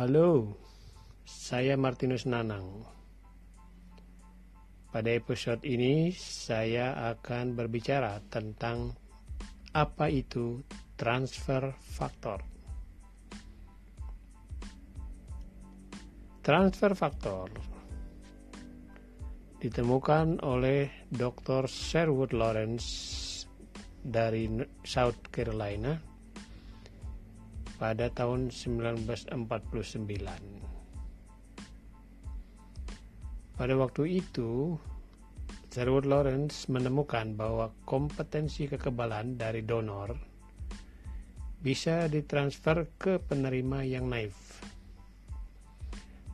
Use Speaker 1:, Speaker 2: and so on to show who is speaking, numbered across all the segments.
Speaker 1: Halo, saya Martinus Nanang. Pada episode ini saya akan berbicara tentang apa itu transfer faktor. Transfer faktor ditemukan oleh Dr. Sherwood Lawrence dari South Carolina pada tahun 1949. Pada waktu itu, Sherwood Lawrence menemukan bahwa kompetensi kekebalan dari donor bisa ditransfer ke penerima yang naif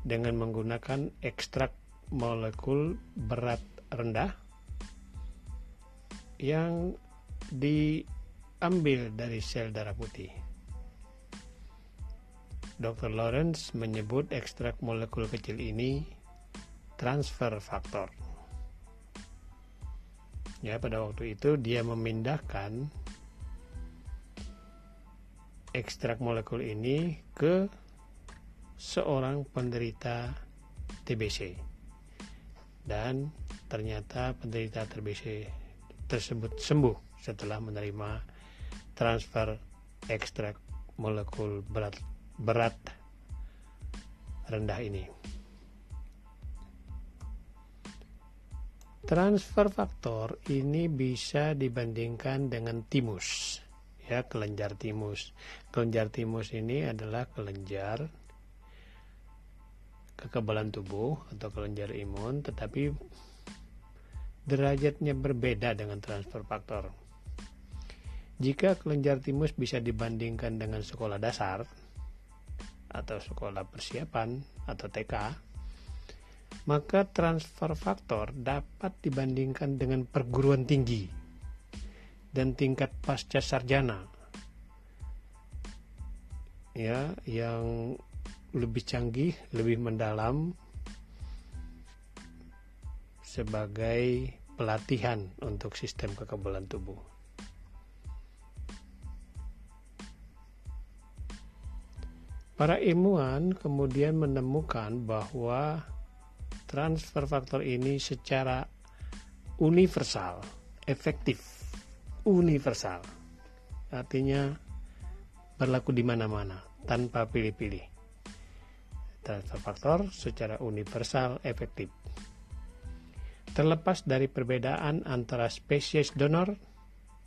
Speaker 1: dengan menggunakan ekstrak molekul berat rendah yang diambil dari sel darah putih. Dr. Lawrence menyebut ekstrak molekul kecil ini transfer faktor. Ya, pada waktu itu dia memindahkan ekstrak molekul ini ke seorang penderita TBC. Dan ternyata penderita TBC tersebut sembuh setelah menerima transfer ekstrak molekul berat berat rendah ini. Transfer faktor ini bisa dibandingkan dengan timus, ya kelenjar timus. Kelenjar timus ini adalah kelenjar kekebalan tubuh atau kelenjar imun, tetapi derajatnya berbeda dengan transfer faktor. Jika kelenjar timus bisa dibandingkan dengan sekolah dasar, atau sekolah persiapan atau TK, maka transfer faktor dapat dibandingkan dengan perguruan tinggi dan tingkat pasca sarjana ya yang lebih canggih, lebih mendalam sebagai pelatihan untuk sistem kekebalan tubuh. Para ilmuwan kemudian menemukan bahwa transfer faktor ini secara universal, efektif, universal. Artinya berlaku di mana-mana tanpa pilih-pilih. Transfer faktor secara universal efektif. Terlepas dari perbedaan antara spesies donor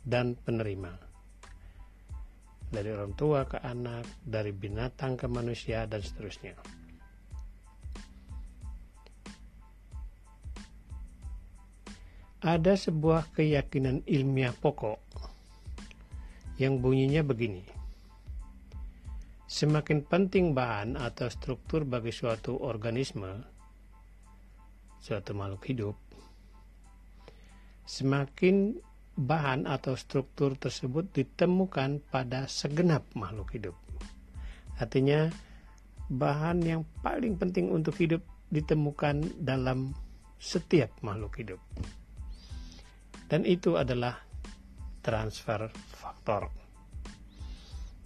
Speaker 1: dan penerima dari orang tua ke anak, dari binatang ke manusia, dan seterusnya. Ada sebuah keyakinan ilmiah pokok yang bunyinya begini. Semakin penting bahan atau struktur bagi suatu organisme, suatu makhluk hidup, semakin bahan atau struktur tersebut ditemukan pada segenap makhluk hidup. Artinya, bahan yang paling penting untuk hidup ditemukan dalam setiap makhluk hidup. Dan itu adalah transfer faktor.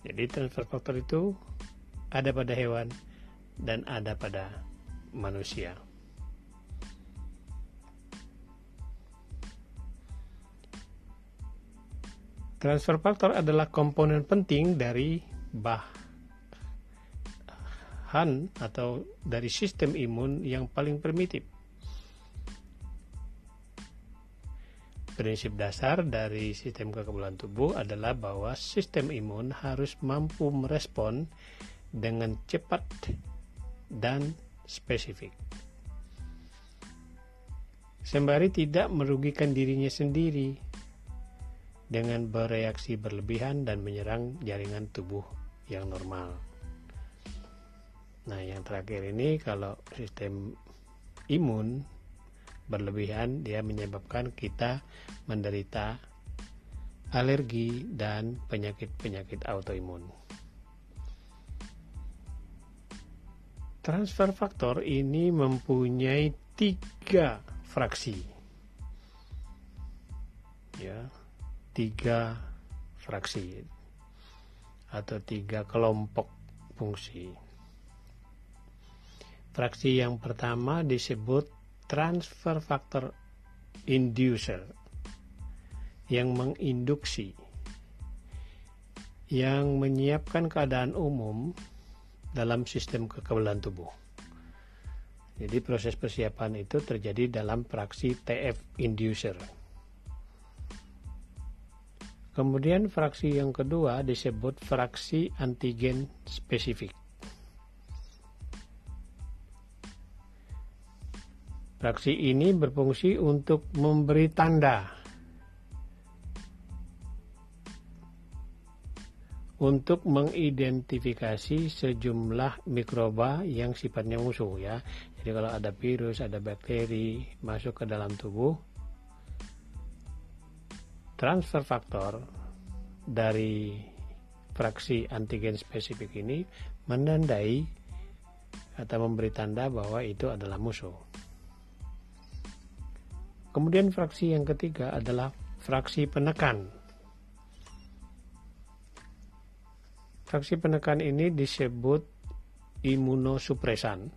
Speaker 1: Jadi transfer faktor itu ada pada hewan dan ada pada manusia. Transfer faktor adalah komponen penting dari bahan atau dari sistem imun yang paling primitif. Prinsip dasar dari sistem kekebalan tubuh adalah bahwa sistem imun harus mampu merespon dengan cepat dan spesifik. Sembari tidak merugikan dirinya sendiri dengan bereaksi berlebihan dan menyerang jaringan tubuh yang normal. Nah, yang terakhir ini kalau sistem imun berlebihan dia menyebabkan kita menderita alergi dan penyakit-penyakit autoimun. Transfer faktor ini mempunyai tiga fraksi. Ya, tiga fraksi atau tiga kelompok fungsi. Fraksi yang pertama disebut transfer factor inducer yang menginduksi yang menyiapkan keadaan umum dalam sistem kekebalan tubuh. Jadi proses persiapan itu terjadi dalam fraksi TF inducer. Kemudian fraksi yang kedua disebut fraksi antigen spesifik. Fraksi ini berfungsi untuk memberi tanda untuk mengidentifikasi sejumlah mikroba yang sifatnya musuh ya. Jadi kalau ada virus, ada bakteri masuk ke dalam tubuh, transfer faktor dari fraksi antigen spesifik ini menandai atau memberi tanda bahwa itu adalah musuh. Kemudian fraksi yang ketiga adalah fraksi penekan. Fraksi penekan ini disebut imunosupresan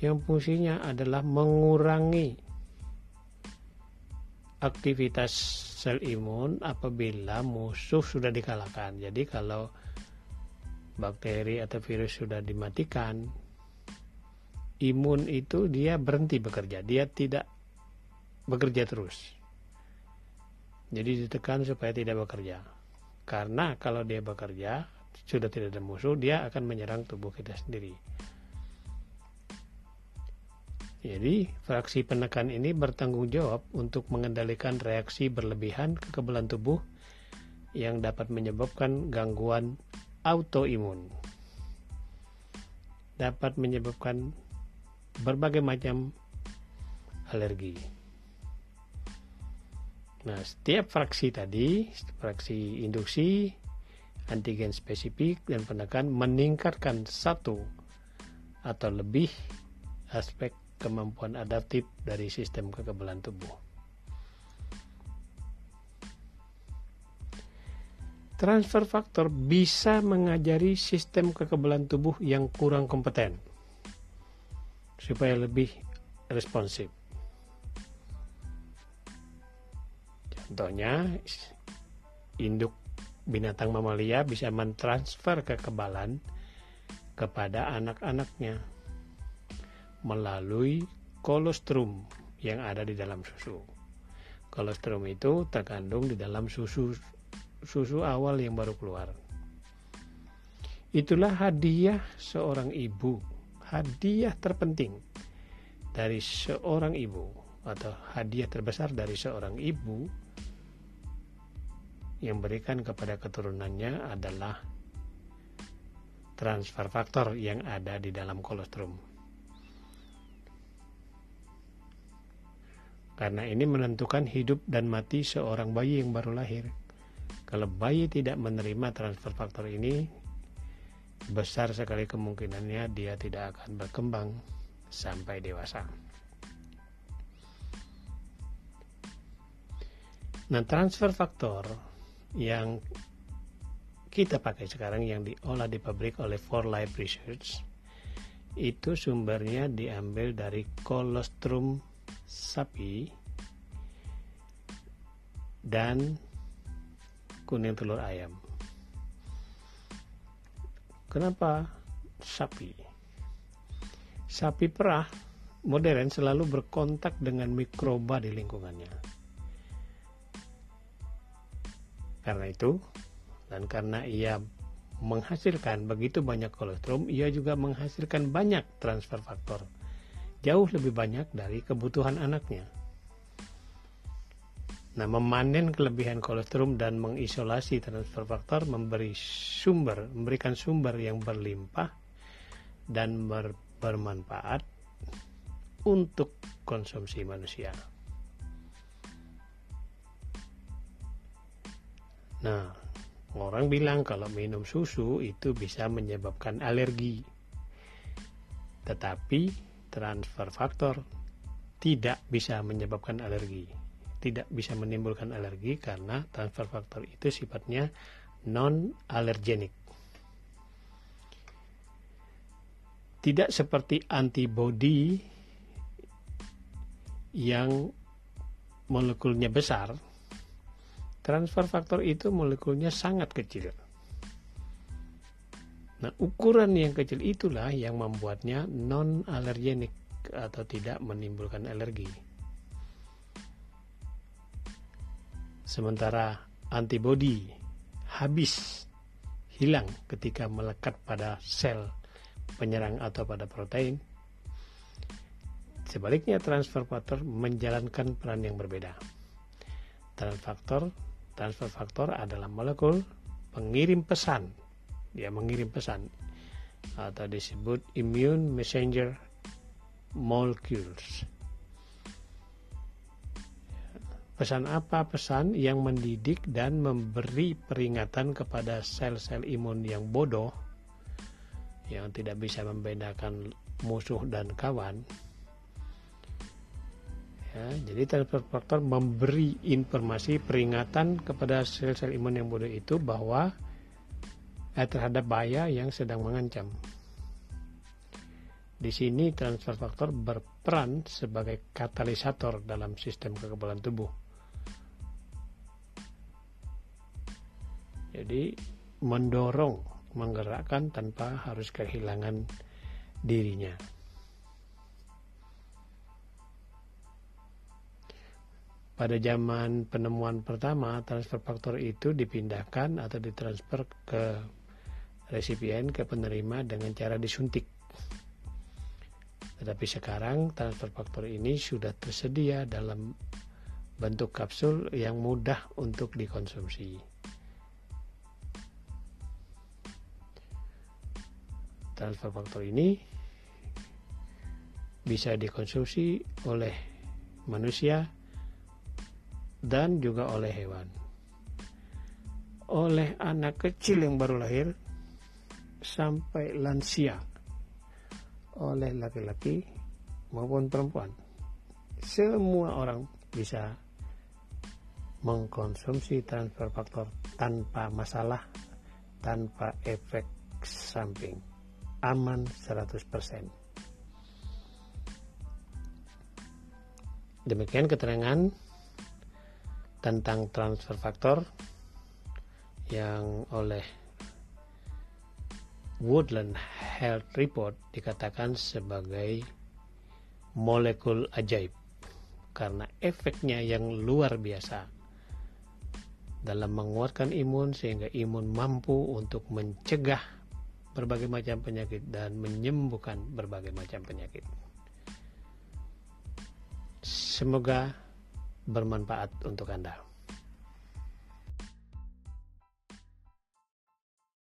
Speaker 1: yang fungsinya adalah mengurangi aktivitas sel imun apabila musuh sudah dikalahkan. Jadi kalau bakteri atau virus sudah dimatikan, imun itu dia berhenti bekerja, dia tidak bekerja terus. Jadi ditekan supaya tidak bekerja. Karena kalau dia bekerja, sudah tidak ada musuh, dia akan menyerang tubuh kita sendiri. Jadi, fraksi penekan ini bertanggung jawab untuk mengendalikan reaksi berlebihan kekebalan tubuh yang dapat menyebabkan gangguan autoimun. Dapat menyebabkan berbagai macam alergi. Nah, setiap fraksi tadi, fraksi induksi, antigen spesifik, dan penekan meningkatkan satu atau lebih aspek kemampuan adaptif dari sistem kekebalan tubuh. Transfer faktor bisa mengajari sistem kekebalan tubuh yang kurang kompeten supaya lebih responsif. Contohnya, induk binatang mamalia bisa mentransfer kekebalan kepada anak-anaknya melalui kolostrum yang ada di dalam susu. Kolostrum itu terkandung di dalam susu susu awal yang baru keluar. Itulah hadiah seorang ibu, hadiah terpenting dari seorang ibu atau hadiah terbesar dari seorang ibu yang berikan kepada keturunannya adalah transfer faktor yang ada di dalam kolostrum. Karena ini menentukan hidup dan mati seorang bayi yang baru lahir. Kalau bayi tidak menerima transfer faktor ini, besar sekali kemungkinannya dia tidak akan berkembang sampai dewasa. Nah, transfer faktor yang kita pakai sekarang yang diolah di pabrik oleh For Life Research itu sumbernya diambil dari kolostrum sapi dan kuning telur ayam. Kenapa sapi? Sapi perah modern selalu berkontak dengan mikroba di lingkungannya. Karena itu, dan karena ia menghasilkan begitu banyak kolostrum, ia juga menghasilkan banyak transfer faktor jauh lebih banyak dari kebutuhan anaknya. Nah, memanen kelebihan kolostrum dan mengisolasi transfer faktor memberi sumber, memberikan sumber yang berlimpah dan ber, bermanfaat untuk konsumsi manusia. Nah, orang bilang kalau minum susu itu bisa menyebabkan alergi. Tetapi transfer faktor tidak bisa menyebabkan alergi tidak bisa menimbulkan alergi karena transfer faktor itu sifatnya non alergenik Tidak seperti antibodi yang molekulnya besar, transfer faktor itu molekulnya sangat kecil. Nah, ukuran yang kecil itulah yang membuatnya non alergenik atau tidak menimbulkan alergi. Sementara antibodi habis hilang ketika melekat pada sel penyerang atau pada protein. Sebaliknya transfer faktor menjalankan peran yang berbeda. Transfer faktor, transfer faktor adalah molekul pengirim pesan dia mengirim pesan atau disebut immune messenger molecules. Pesan apa? Pesan yang mendidik dan memberi peringatan kepada sel-sel imun yang bodoh yang tidak bisa membedakan musuh dan kawan. Ya, jadi transfer faktor memberi informasi peringatan kepada sel-sel imun yang bodoh itu bahwa terhadap bahaya yang sedang mengancam. Di sini transfer faktor berperan sebagai katalisator dalam sistem kekebalan tubuh. Jadi mendorong, menggerakkan tanpa harus kehilangan dirinya. Pada zaman penemuan pertama, transfer faktor itu dipindahkan atau ditransfer ke resipien ke penerima dengan cara disuntik. Tetapi sekarang transfer faktor ini sudah tersedia dalam bentuk kapsul yang mudah untuk dikonsumsi. Transfer faktor ini bisa dikonsumsi oleh manusia dan juga oleh hewan. Oleh anak kecil yang baru lahir sampai lansia oleh laki-laki maupun perempuan. Semua orang bisa mengkonsumsi transfer faktor tanpa masalah, tanpa efek samping. Aman 100%. Demikian keterangan tentang transfer faktor yang oleh Woodland Health Report dikatakan sebagai molekul ajaib karena efeknya yang luar biasa dalam menguatkan imun sehingga imun mampu untuk mencegah berbagai macam penyakit dan menyembuhkan berbagai macam penyakit. Semoga bermanfaat untuk Anda.